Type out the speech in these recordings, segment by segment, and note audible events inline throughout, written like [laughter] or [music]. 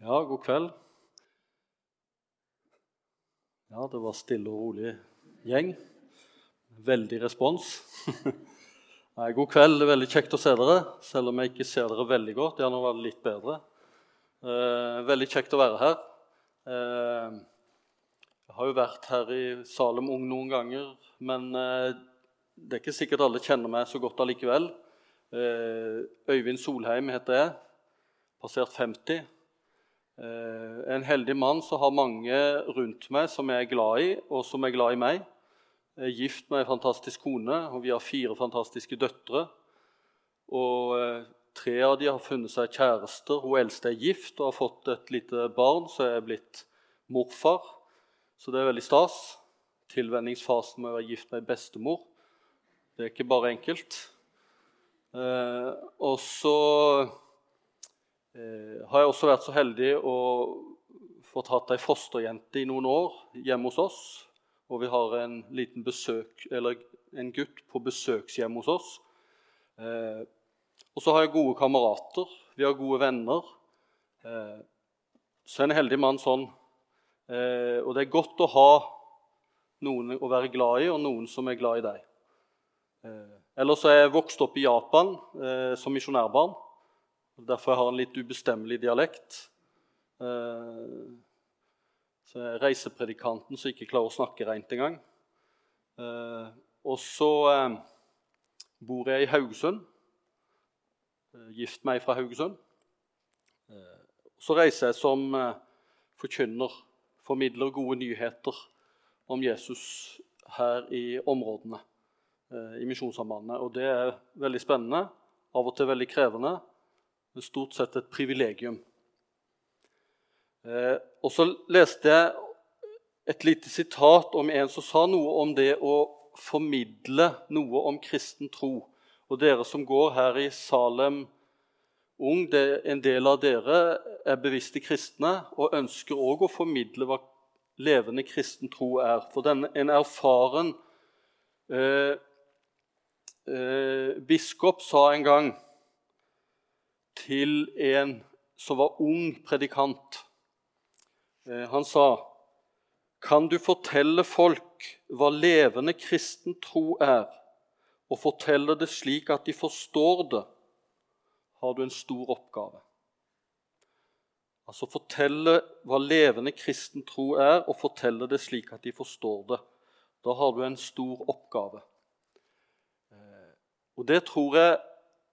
Ja, god kveld. Ja, det var stille og rolig gjeng. Veldig respons. [laughs] Nei, god kveld. Det er veldig kjekt å se dere, selv om jeg ikke ser dere veldig godt. Gjerne var det litt bedre. Eh, veldig kjekt å være her. Eh, jeg har jo vært her i Salem Ung noen ganger, men eh, det er ikke sikkert alle kjenner meg så godt allikevel. Eh, Øyvind Solheim heter jeg. Passert 50. Eh, en heldig mann som har mange rundt meg som jeg er glad i, og som er glad i meg. Jeg er gift med ei fantastisk kone, og vi har fire fantastiske døtre. Og eh, tre av de har funnet seg kjærester. Hun eldste er gift og har fått et lite barn, så jeg er blitt morfar. Så det er veldig stas. Tilvenningsfasen med å være gift med ei bestemor. Det er ikke bare enkelt. Eh, og så har jeg også vært så heldig å få tatt ei fosterjente i noen år hjemme hos oss. Og vi har en liten besøk, eller en gutt på besøkshjem hos oss. Eh, og så har jeg gode kamerater. Vi har gode venner. Eh, så er en heldig mann sånn. Eh, og det er godt å ha noen å være glad i, og noen som er glad i deg. Eh, ellers er jeg vokst opp i Japan eh, som misjonærbarn. Derfor jeg har en litt ubestemmelig dialekt. Eh, så jeg er reisepredikanten som ikke klarer å snakke rent engang. Eh, og så eh, bor jeg i Haugesund. Gift meg fra Haugesund. Så reiser jeg som forkynner, formidler gode nyheter om Jesus her i områdene i Misjonssambandet. Og det er veldig spennende, av og til veldig krevende men stort sett et privilegium. Eh, og så leste jeg et lite sitat om en som sa noe om det å formidle noe om kristen tro. Og dere som går her i Salem Ung, det, en del av dere er bevisste kristne og ønsker òg å formidle hva levende kristen tro er. For denne, en erfaren eh, eh, biskop sa en gang til en som var ung predikant. Eh, han sa, 'Kan du fortelle folk hva levende kristen tro er,' 'og fortelle det slik at de forstår det, har du en stor oppgave.' Altså fortelle hva levende kristen tro er, og fortelle det slik at de forstår det. Da har du en stor oppgave. Eh, og det tror jeg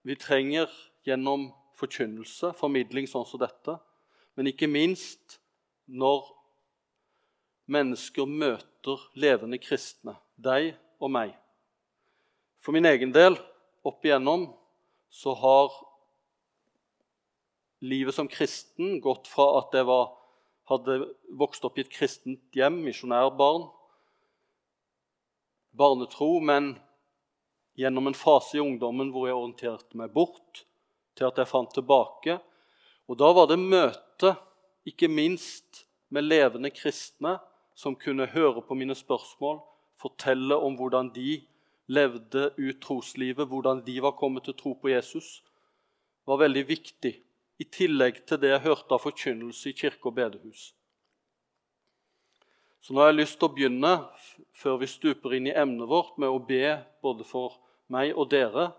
vi trenger gjennom forkynnelse, formidling sånn som dette, men ikke minst når mennesker møter levende kristne, deg og meg. For min egen del, opp igjennom, så har livet som kristen gått fra at jeg var, hadde vokst opp i et kristent hjem, misjonærbarn, barnetro, men gjennom en fase i ungdommen hvor jeg orienterte meg bort til at jeg fant tilbake. Og Da var det møte, ikke minst med levende kristne, som kunne høre på mine spørsmål, fortelle om hvordan de levde ut troslivet, hvordan de var kommet til tro på Jesus, var veldig viktig. I tillegg til det jeg hørte av forkynnelse i kirke og bedehus. Så nå har jeg lyst til å begynne, før vi stuper inn i emnet vårt, med å be både for meg og dere,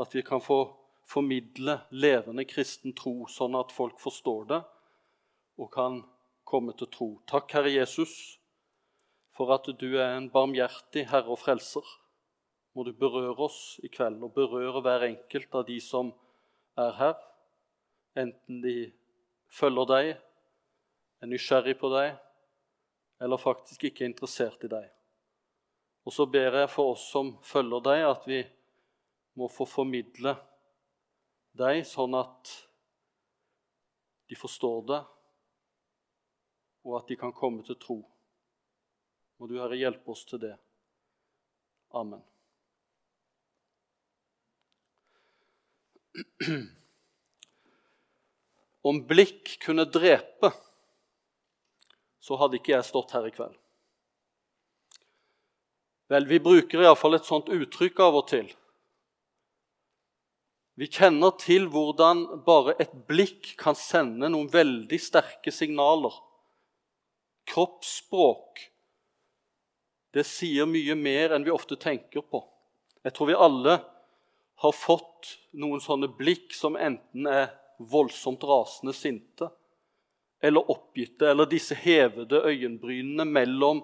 at vi kan få formidle levende kristen tro, sånn at folk forstår det og kan komme til tro. Takk, Herre Jesus, for at du er en barmhjertig Herre og Frelser. Må du berøre oss i kveld og berøre hver enkelt av de som er her, enten de følger deg, er nysgjerrig på deg, eller faktisk ikke er interessert i deg. Og så ber jeg for oss som følger deg, at vi må få formidle deg, sånn at de forstår det, og at de kan komme til tro. Må du, Herre, hjelpe oss til det. Amen. Om blikk kunne drepe, så hadde ikke jeg stått her i kveld. Vel, vi bruker iallfall et sånt uttrykk av og til. Vi kjenner til hvordan bare et blikk kan sende noen veldig sterke signaler. Kroppsspråk det sier mye mer enn vi ofte tenker på. Jeg tror vi alle har fått noen sånne blikk som enten er voldsomt rasende sinte eller oppgitte, eller disse hevede øyenbrynene mellom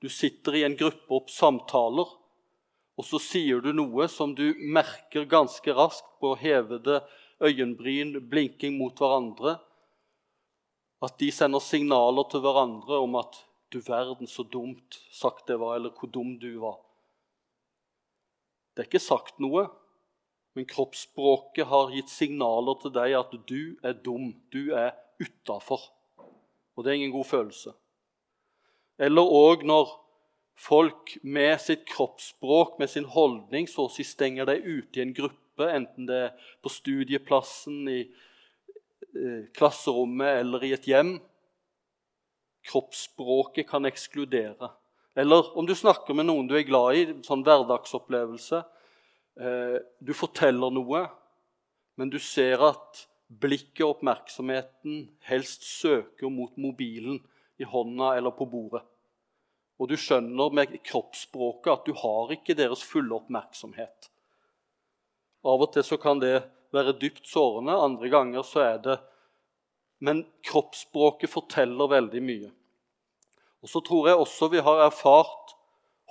du sitter i en gruppe opp samtaler, og så sier du noe som du merker ganske raskt på hevede øyenbryn, blinking mot hverandre. At de sender signaler til hverandre om at 'du verden, så dumt sagt det var', eller 'hvor dum du var'. Det er ikke sagt noe, men kroppsspråket har gitt signaler til deg at du er dum, du er utafor. Og det er ingen god følelse. Eller òg når folk med sitt kroppsspråk, med sin holdning, så å si stenger deg ute i en gruppe, enten det er på studieplassen, i eh, klasserommet eller i et hjem. Kroppsspråket kan ekskludere. Eller om du snakker med noen du er glad i, sånn hverdagsopplevelse. Eh, du forteller noe, men du ser at blikket og oppmerksomheten helst søker mot mobilen i hånda eller på bordet. Og du skjønner med kroppsspråket at du har ikke deres fulle oppmerksomhet. Av og til så kan det være dypt sårende, andre ganger så er det Men kroppsspråket forteller veldig mye. Og så tror jeg også vi har erfart,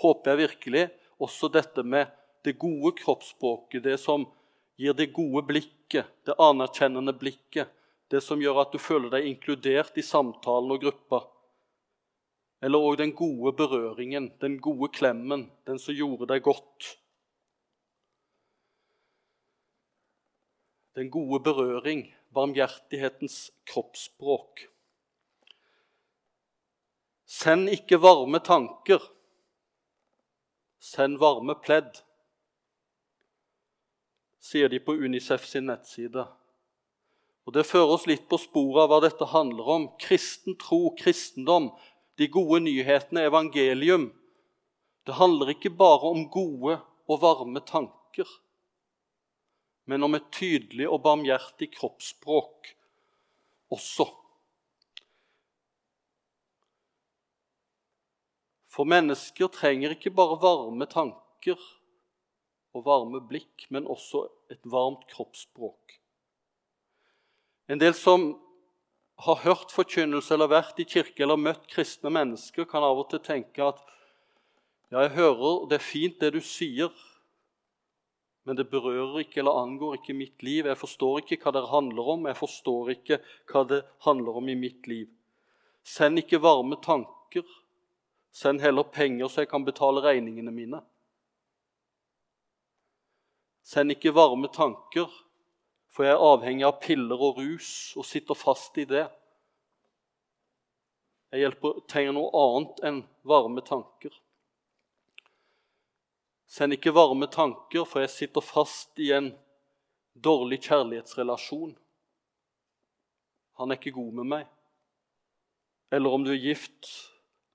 håper jeg virkelig, også dette med det gode kroppsspråket, det som gir det gode blikket, det anerkjennende blikket, det som gjør at du føler deg inkludert i samtalen og gruppa. Eller òg den gode berøringen, den gode klemmen, den som gjorde deg godt. Den gode berøring, barmhjertighetens kroppsspråk. Send ikke varme tanker, send varme pledd, sier de på Unicef sin nettside. Og Det fører oss litt på sporet av hva dette handler om. Kristen tro, kristendom, de gode nyhetene, evangelium. Det handler ikke bare om gode og varme tanker, men om et tydelig og barmhjertig kroppsspråk også. For mennesker trenger ikke bare varme tanker og varme blikk, men også et varmt kroppsspråk. En del som har hørt forkynnelse eller vært i kirke eller møtt kristne mennesker, kan av og til tenke at ja, jeg hører, det er fint det du sier, men det berører ikke eller angår ikke mitt liv. Jeg forstår ikke hva det handler om, jeg forstår ikke hva det handler om i mitt liv. Send ikke varme tanker. Send heller penger, så jeg kan betale regningene mine. Send ikke varme tanker, for jeg er avhengig av piller og rus og sitter fast i det. Jeg hjelper, trenger noe annet enn varme tanker. Send ikke varme tanker, for jeg sitter fast i en dårlig kjærlighetsrelasjon. Han er ikke god med meg. Eller om du er gift,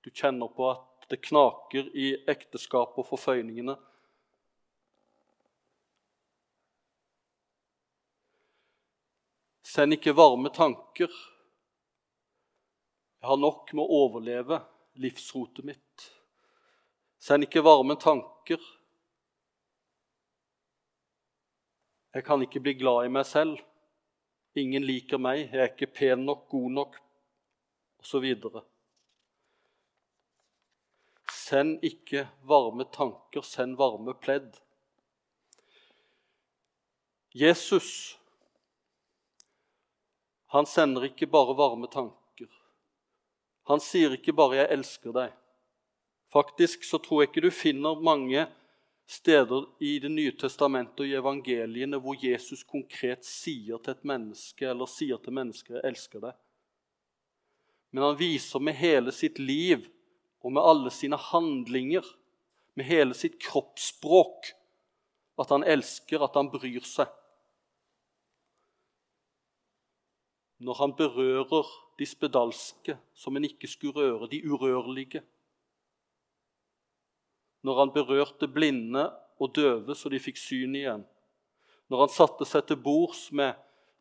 du kjenner på at det knaker i ekteskapet og forføyningene. Send ikke varme tanker. Jeg har nok med å overleve livsrotet mitt. Send ikke varme tanker. Jeg kan ikke bli glad i meg selv. Ingen liker meg, jeg er ikke pen nok, god nok, osv. Send ikke varme tanker, send varme pledd. Jesus han sender ikke bare varme tanker. Han sier ikke bare 'jeg elsker deg'. Faktisk så tror jeg ikke du finner mange steder i Det nye testamentet og i evangeliene hvor Jesus konkret sier til et menneske eller sier til mennesker 'jeg elsker deg'. Men han viser med hele sitt liv og med alle sine handlinger, med hele sitt kroppsspråk, at han elsker, at han bryr seg. Når han berører de spedalske som en ikke skulle røre, de urørlige. Når han berørte blinde og døve så de fikk syn igjen. når han satte seg til bords med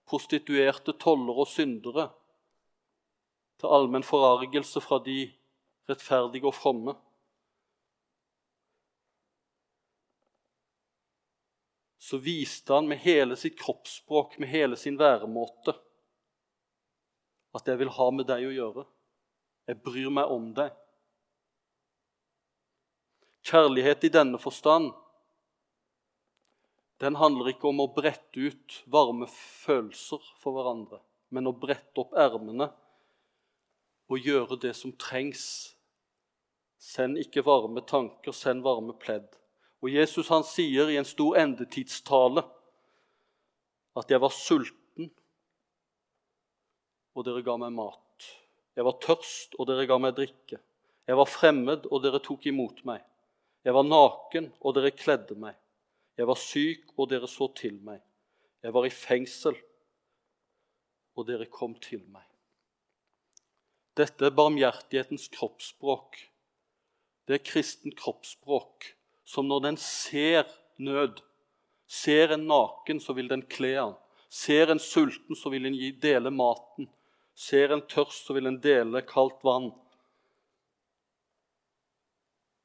prostituerte tollere og syndere, til allmenn forargelse fra de rettferdige og fromme. Så viste han med hele sitt kroppsspråk, med hele sin væremåte, at jeg vil ha med deg å gjøre. Jeg bryr meg om deg. Kjærlighet i denne forstand den handler ikke om å brette ut varme følelser for hverandre, men å brette opp ermene og gjøre det som trengs. Send ikke varme tanker, send varme pledd. Og Jesus han sier i en stor endetidstale at 'jeg var sulten, og dere ga meg mat'. 'Jeg var tørst, og dere ga meg drikke'. 'Jeg var fremmed, og dere tok imot meg'. 'Jeg var naken, og dere kledde meg'. Jeg var syk, og dere så til meg. Jeg var i fengsel, og dere kom til meg. Dette er barmhjertighetens kroppsspråk. Det er kristen kroppsspråk, som når den ser nød, ser en naken, så vil den kle han. Ser en sulten, så vil den dele maten. Ser en tørst, så vil en dele kaldt vann.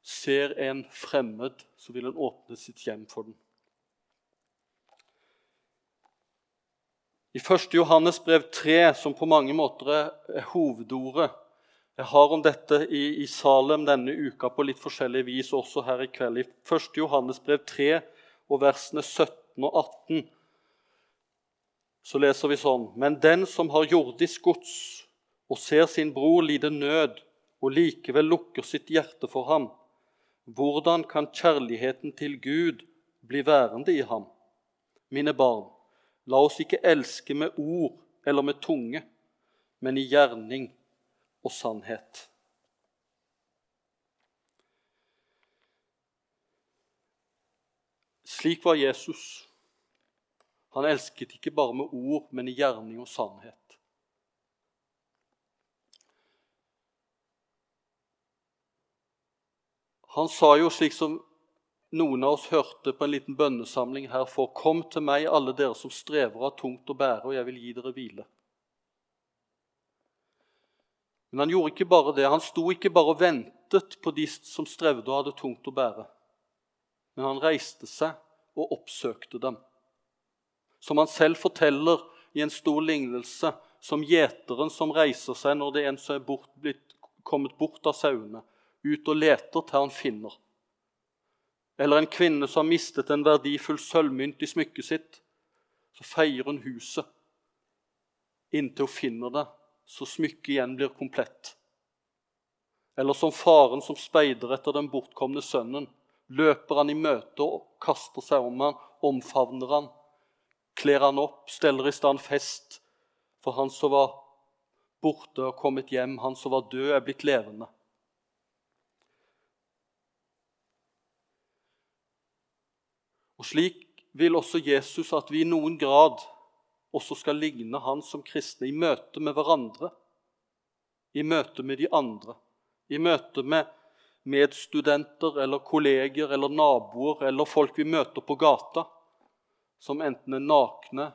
Ser en fremmed, så vil en åpne sitt hjem for den. I 1. Johannes brev 3, som på mange måter er hovedordet Jeg har om dette i, i, Salem denne uka på litt forskjellig vis, også her i kveld. I 1. Johannes brev 3 og versene 17 og 18 så leser vi sånn.: Men den som har jordisk gods og ser sin bror lide nød, og likevel lukker sitt hjerte for ham, hvordan kan kjærligheten til Gud bli værende i ham? Mine barn, La oss ikke elske med ord eller med tunge, men i gjerning og sannhet. Slik var Jesus. Han elsket ikke bare med ord, men i gjerning og sannhet. Han sa jo slik som noen av oss hørte på en liten bønnesamling her for 'Kom til meg, alle dere som strever av tungt å bære, og jeg vil gi dere hvile'. Men han gjorde ikke bare det. Han sto ikke bare og ventet på de som strevde og hadde tungt å bære. Men han reiste seg og oppsøkte dem. Som han selv forteller i en stor lignelse, som gjeteren som reiser seg når det er en som er bort, blitt, kommet bort av sauene, ut og leter til han finner. Eller en kvinne som har mistet en verdifull sølvmynt i smykket sitt. Så feier hun huset inntil hun finner det, så smykket igjen blir komplett. Eller som faren som speider etter den bortkomne sønnen. Løper han i møte og kaster seg om han, omfavner han, kler han opp, steller i stand fest for han som var borte og kommet hjem, han som var død, er blitt levende. Og Slik vil også Jesus at vi i noen grad også skal ligne han som kristne i møte med hverandre, i møte med de andre, i møte med medstudenter eller kolleger eller naboer eller folk vi møter på gata, som enten er nakne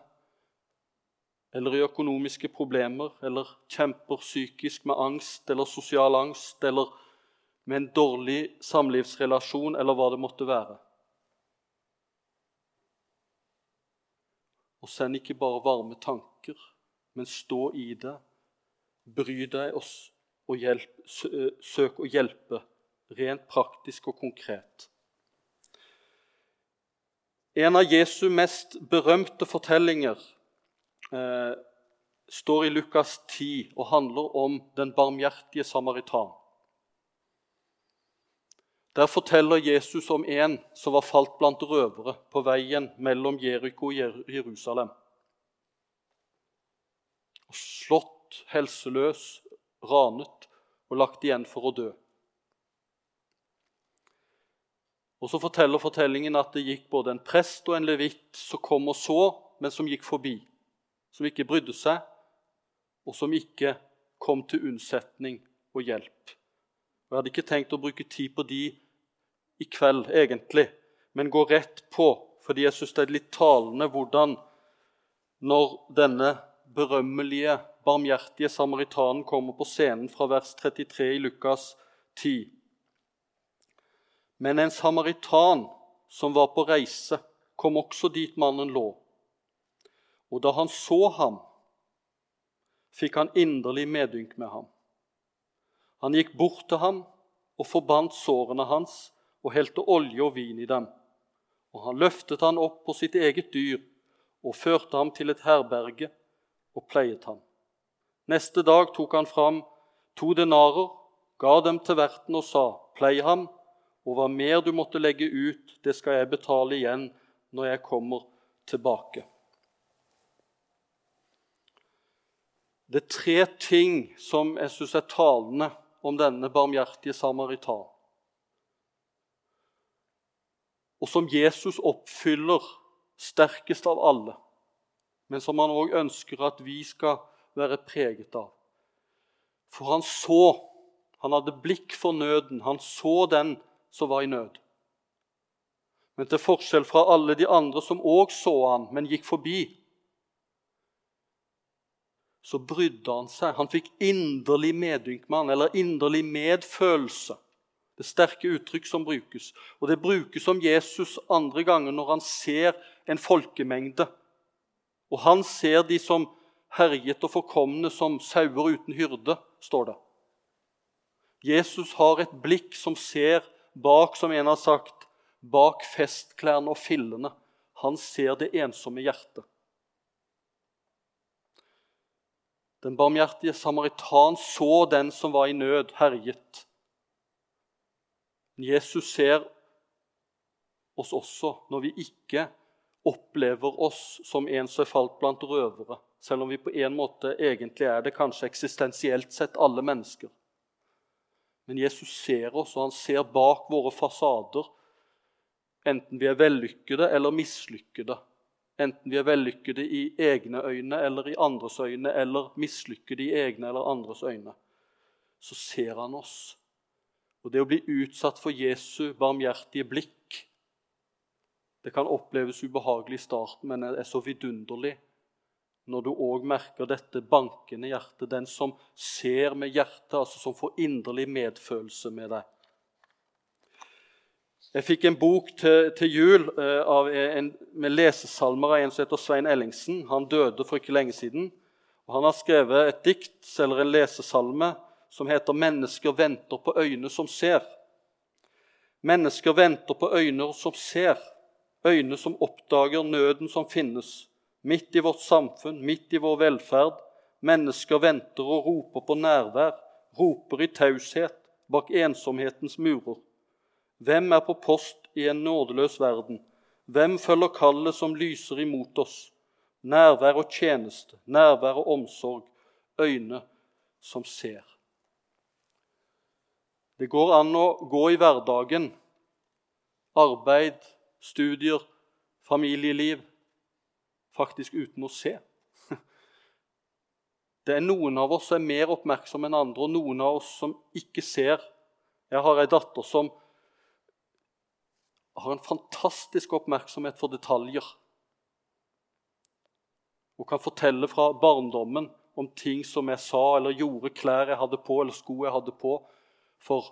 eller i økonomiske problemer eller kjemper psykisk med angst eller sosial angst eller med en dårlig samlivsrelasjon eller hva det måtte være. Og send ikke bare varme tanker, men stå i det. Bry deg og, og hjelp, søk å hjelpe, rent praktisk og konkret. En av Jesu mest berømte fortellinger eh, står i Lukas 10 og handler om den barmhjertige samaritan. Der forteller Jesus om en som var falt blant røvere på veien mellom Jeriko og Jerusalem. Slått, helseløs, ranet og lagt igjen for å dø. Og Så forteller fortellingen at det gikk både en prest og en levitt som kom og så, men som gikk forbi. Som ikke brydde seg, og som ikke kom til unnsetning og hjelp. Jeg hadde ikke tenkt å bruke tid på de i kveld, egentlig, men gå rett på fordi jeg syns det er litt talende hvordan når denne berømmelige, barmhjertige samaritanen kommer på scenen fra vers 33 i Lukas 10. Men en samaritan som var på reise, kom også dit mannen lå. Og da han så ham, fikk han inderlig medynk med ham. Han gikk bort til ham og forbandt sårene hans og helte olje og vin i dem. Og han løftet han opp på sitt eget dyr og førte ham til et herberge og pleiet ham. Neste dag tok han fram to denarer, ga dem til verten og sa:" Plei ham, og hva mer du måtte legge ut, det skal jeg betale igjen når jeg kommer tilbake. Det er tre ting som jeg syns er talende om denne barmhjertige samaritan, og som Jesus oppfyller sterkest av alle, men som han òg ønsker at vi skal være preget av. For han så, han hadde blikk for nøden, han så den som var i nød. Men til forskjell fra alle de andre som òg så han, men gikk forbi, så brydde han seg. Han fikk inderlig medynk med han, eller inderlig medfølelse. Det sterke uttrykk som brukes. Og det brukes om Jesus andre ganger når han ser en folkemengde. Og han ser de som herjet og forkomne som sauer uten hyrde, står det. Jesus har et blikk som ser bak, som en har sagt, bak festklærne og fillene. Han ser det ensomme hjertet. Den barmhjertige samaritan så den som var i nød, herjet. Jesus ser oss også når vi ikke opplever oss som en som er falt blant røvere, selv om vi på en måte egentlig er det kanskje eksistensielt sett alle mennesker. Men Jesus ser oss, og han ser bak våre fasader, enten vi er vellykkede eller mislykkede. Enten vi er vellykkede i egne øyne eller i andres øyne, eller mislykkede i egne eller andres øyne, så ser han oss. Og det å bli utsatt for Jesu barmhjertige blikk Det kan oppleves ubehagelig i starten, men er så vidunderlig når du òg merker dette bankende hjertet, den som ser med hjertet, altså som får inderlig medfølelse med deg. Jeg fikk en bok til, til jul av en, med lesesalmer av en som heter Svein Ellingsen. Han døde for ikke lenge siden. Og han har skrevet et dikt eller en lesesalme som heter 'Mennesker venter på øyne som ser'. Mennesker venter på øyne som ser, øyne som oppdager nøden som finnes midt i vårt samfunn, midt i vår velferd. Mennesker venter og roper på nærvær, roper i taushet bak ensomhetens murer. Hvem er på post i en nådeløs verden? Hvem følger kallet som lyser imot oss? Nærvær og tjeneste, nærvær og omsorg, øyne som ser. Det går an å gå i hverdagen, arbeid, studier, familieliv, faktisk uten å se. [laughs] Det er Noen av oss som er mer oppmerksomme enn andre, og noen av oss som ikke ser. Jeg har ei datter som har en fantastisk oppmerksomhet for detaljer. Hun kan fortelle fra barndommen om ting som jeg sa eller gjorde, klær jeg hadde på eller sko jeg hadde på for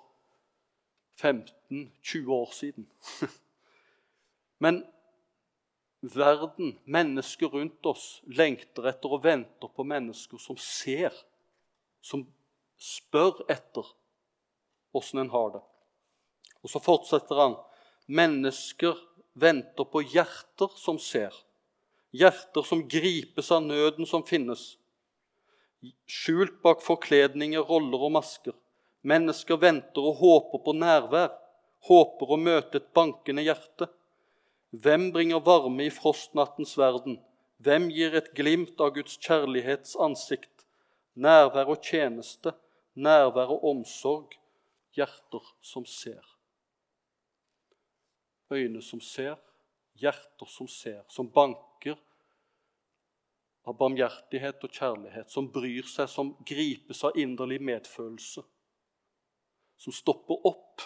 15-20 år siden. [laughs] Men verden, mennesker rundt oss, lengter etter og venter på mennesker som ser, som spør etter åssen en har det. Og så fortsetter han. Mennesker venter på hjerter som ser. Hjerter som gripes av nøden som finnes. Skjult bak forkledninger, roller og masker. Mennesker venter og håper på nærvær, håper å møte et bankende hjerte. Hvem bringer varme i frostnattens verden? Hvem gir et glimt av Guds kjærlighets ansikt? Nærvær og tjeneste, nærvær og omsorg, hjerter som ser. Øyne som ser, hjerter som ser, som banker av barmhjertighet og kjærlighet, som bryr seg, som gripes av inderlig medfølelse, som stopper opp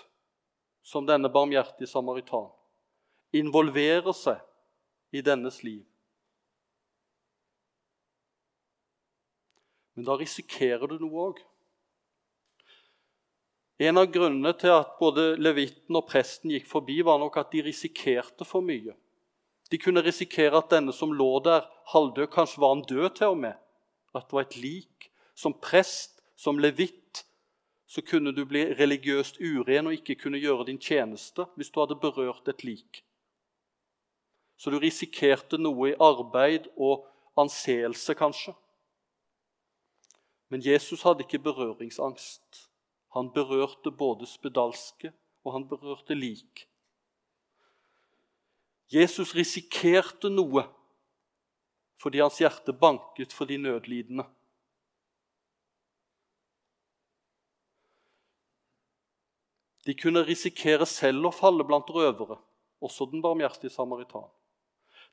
som denne barmhjertige samaritan involverer seg i dennes liv. Men da risikerer du noe òg. En av grunnene til at både levitten og presten gikk forbi, var nok at de risikerte for mye. De kunne risikere at denne som lå der halvdød, kanskje var han død til og med. At det var et lik. Som prest, som levitt, så kunne du bli religiøst uren og ikke kunne gjøre din tjeneste hvis du hadde berørt et lik. Så du risikerte noe i arbeid og anseelse, kanskje. Men Jesus hadde ikke berøringsangst. Han berørte både spedalske og han berørte lik. Jesus risikerte noe fordi hans hjerte banket for de nødlidende. De kunne risikere selv å falle blant røvere, også den barmhjertige samaritan.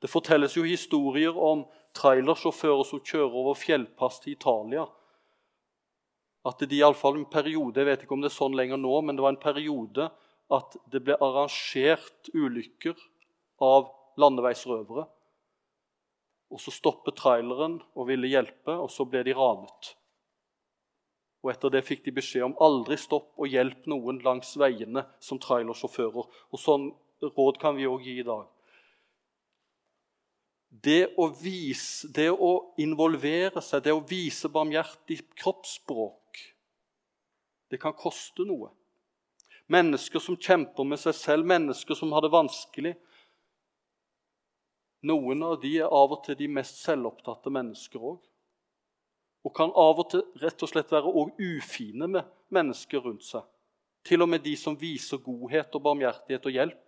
Det fortelles jo historier om trailersjåfører som kjører over fjellpass til Italia. At det iallfall en periode, jeg vet ikke om det er sånn lenger nå, men det var en periode at det ble arrangert ulykker av landeveisrøvere. Og Så stoppet traileren og ville hjelpe, og så ble de ranet. Og Etter det fikk de beskjed om aldri stopp og hjelp noen langs veiene som trailersjåfører. Og Sånn råd kan vi òg gi i dag. Det å, vise, det å involvere seg, det å vise barmhjertig kroppsspråk, det kan koste noe. Mennesker som kjemper med seg selv, mennesker som har det vanskelig, noen av de er av og til de mest selvopptatte mennesker òg. Og kan av og til rett og slett være ufine med mennesker rundt seg. Til og med de som viser godhet og barmhjertighet og hjelp.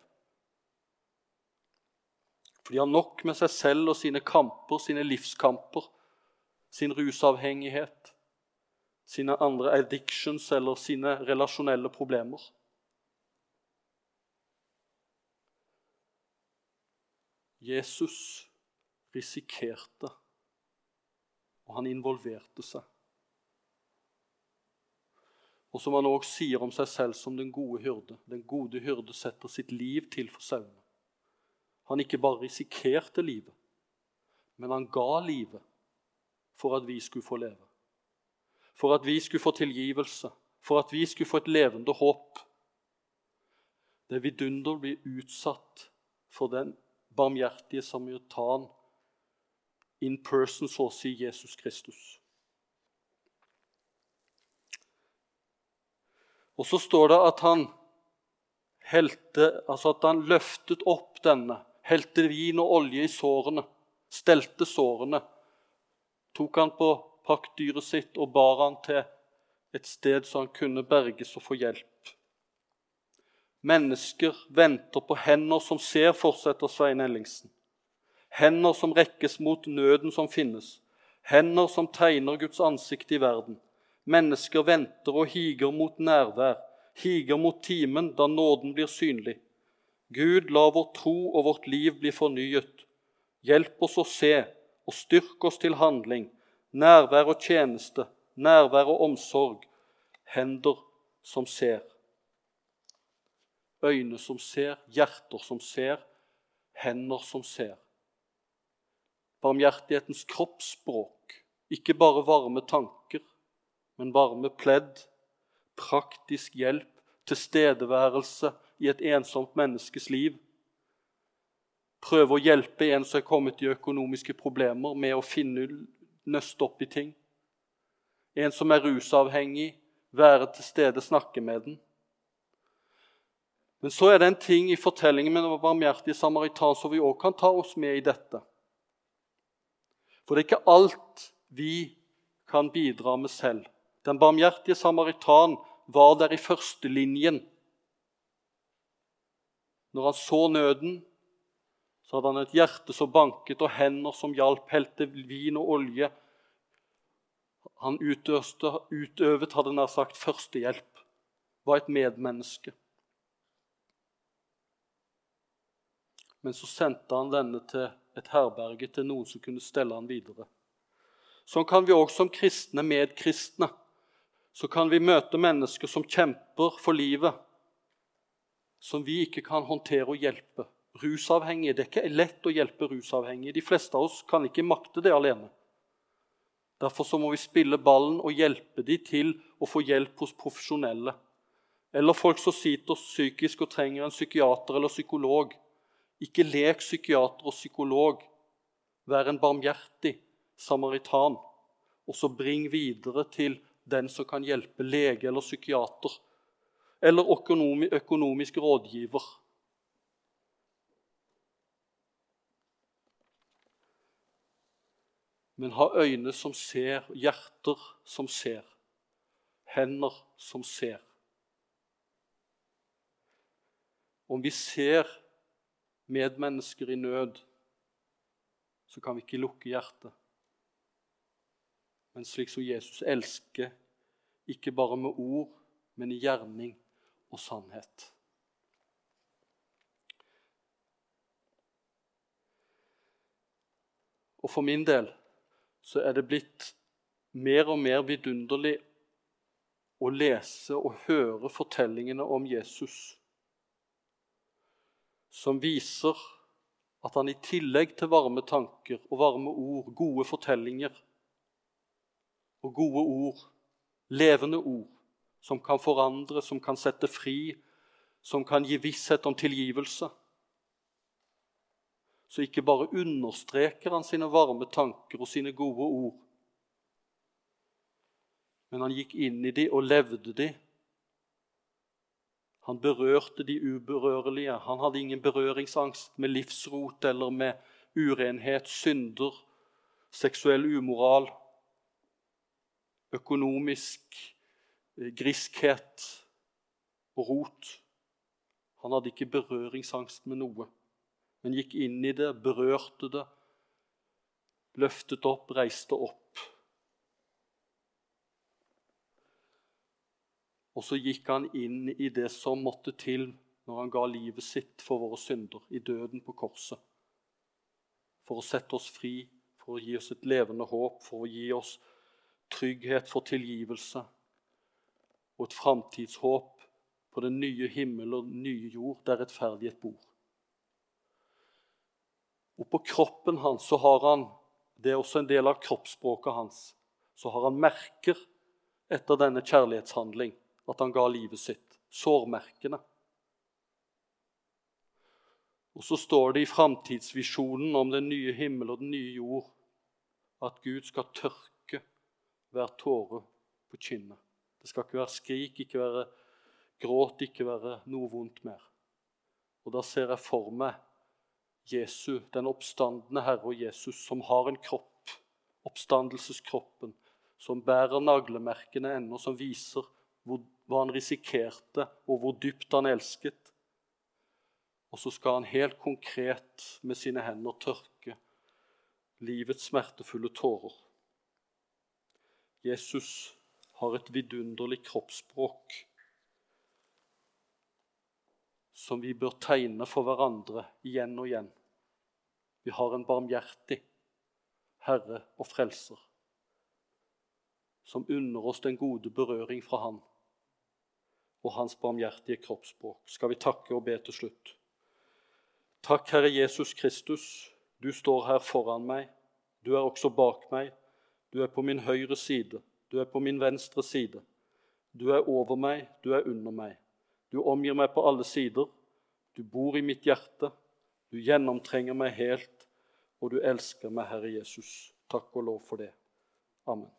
For de har nok med seg selv og sine kamper, sine livskamper, sin rusavhengighet, sine andre addictions eller sine relasjonelle problemer. Jesus risikerte, og han involverte seg. Og som han òg sier om seg selv som den gode hyrde. Den gode hyrde setter sitt liv til for sauene. Han ikke bare risikerte livet, men han ga livet for at vi skulle få leve. For at vi skulle få tilgivelse, for at vi skulle få et levende håp. Det vidunder blir utsatt for den barmhjertige samaritan in person, så å si Jesus Kristus. Og så står det at han helte, altså at han løftet opp denne, helte vin og olje i sårene, stelte sårene, tok han på pakkdyret sitt og bar han til et sted så han kunne berges og få hjelp. Mennesker venter på hender som ser, fortsetter Svein Ellingsen. Hender som rekkes mot nøden som finnes. Hender som tegner Guds ansikt i verden. Mennesker venter og higer mot nærvær, higer mot timen da nåden blir synlig. Gud, la vår tro og vårt liv bli fornyet. Hjelp oss å se og styrk oss til handling. Nærvær og tjeneste, nærvær og omsorg. Hender som ser øyne som ser, hjerter som ser, hender som ser. Barmhjertighetens kroppsspråk, ikke bare varme tanker, men varme pledd, praktisk hjelp, tilstedeværelse i et ensomt menneskes liv. Prøve å hjelpe en som er kommet i økonomiske problemer, med å finne nøste opp i ting. En som er rusavhengig, være til stede, snakke med den. Men så er det en ting i fortellingen med den barmhjertige samaritan som vi òg kan ta oss med i dette. For det er ikke alt vi kan bidra med selv. Den barmhjertige samaritan var der i førstelinjen. Når han så nøden, så hadde han et hjerte som banket, og hender som hjalp, helte vin og olje. Han utøste, utøvet, hadde nær sagt, førstehjelp. Var et medmenneske. Men så sendte han denne til et herberge, til noen som kunne stelle han videre. Sånn kan vi òg som kristne medkristne så kan vi møte mennesker som kjemper for livet, som vi ikke kan håndtere og hjelpe. rusavhengige. Det er ikke lett å hjelpe rusavhengige. De fleste av oss kan ikke makte det alene. Derfor så må vi spille ballen og hjelpe dem til å få hjelp hos profesjonelle. Eller folk som sitter psykisk og trenger en psykiater eller psykolog. Ikke lek psykiater og psykolog. Vær en barmhjertig samaritan. Og så bring videre til den som kan hjelpe lege eller psykiater. Eller økonomisk rådgiver. Men ha øyne som ser, hjerter som ser, hender som ser. Om vi ser medmennesker i nød, så kan vi ikke lukke hjertet. Men slik som Jesus elsker, ikke bare med ord, men i gjerning og sannhet. Og for min del så er det blitt mer og mer vidunderlig å lese og høre fortellingene om Jesus, som viser at han i tillegg til varme tanker og varme ord, gode fortellinger og gode ord, levende ord, som kan forandre, som kan sette fri, som kan gi visshet om tilgivelse så ikke bare understreker han sine varme tanker og sine gode ord, men han gikk inn i de og levde de. Han berørte de uberørlige. Han hadde ingen berøringsangst med livsrot eller med urenhet, synder, seksuell umoral, økonomisk griskhet og rot. Han hadde ikke berøringsangst med noe men gikk inn i det, berørte det, løftet opp, reiste opp. Og så gikk han inn i det som måtte til når han ga livet sitt for våre synder, i døden på korset. For å sette oss fri, for å gi oss et levende håp, for å gi oss trygghet for tilgivelse og et framtidshåp på den nye himmel og den nye jord der rettferdighet bor. Og på kroppen hans så har han Det er også en del av kroppsspråket hans. Så har han merker etter denne kjærlighetshandling, at han ga livet sitt. Sårmerkene. Og så står det i framtidsvisjonen om den nye himmel og den nye jord at Gud skal tørke hver tåre på kinnet. Det skal ikke være skrik, ikke være gråt, ikke være noe vondt mer. Og da ser jeg for meg Jesu, den oppstandende Herre Jesus, som har en kropp, oppstandelseskroppen, som bærer naglemerkene ennå, som viser hvor, hva han risikerte, og hvor dypt han elsket. Og så skal han helt konkret med sine hender tørke livets smertefulle tårer. Jesus har et vidunderlig kroppsspråk som vi bør tegne for hverandre igjen og igjen. Vi har en barmhjertig Herre og Frelser som unner oss den gode berøring fra Han og Hans barmhjertige kroppsspråk. Skal vi takke og be til slutt? Takk, Herre Jesus Kristus. Du står her foran meg. Du er også bak meg. Du er på min høyre side. Du er på min venstre side. Du er over meg, du er under meg. Du omgir meg på alle sider. Du bor i mitt hjerte. Du gjennomtrenger meg helt, og du elsker meg, Herre Jesus. Takk og lov for det. Amen.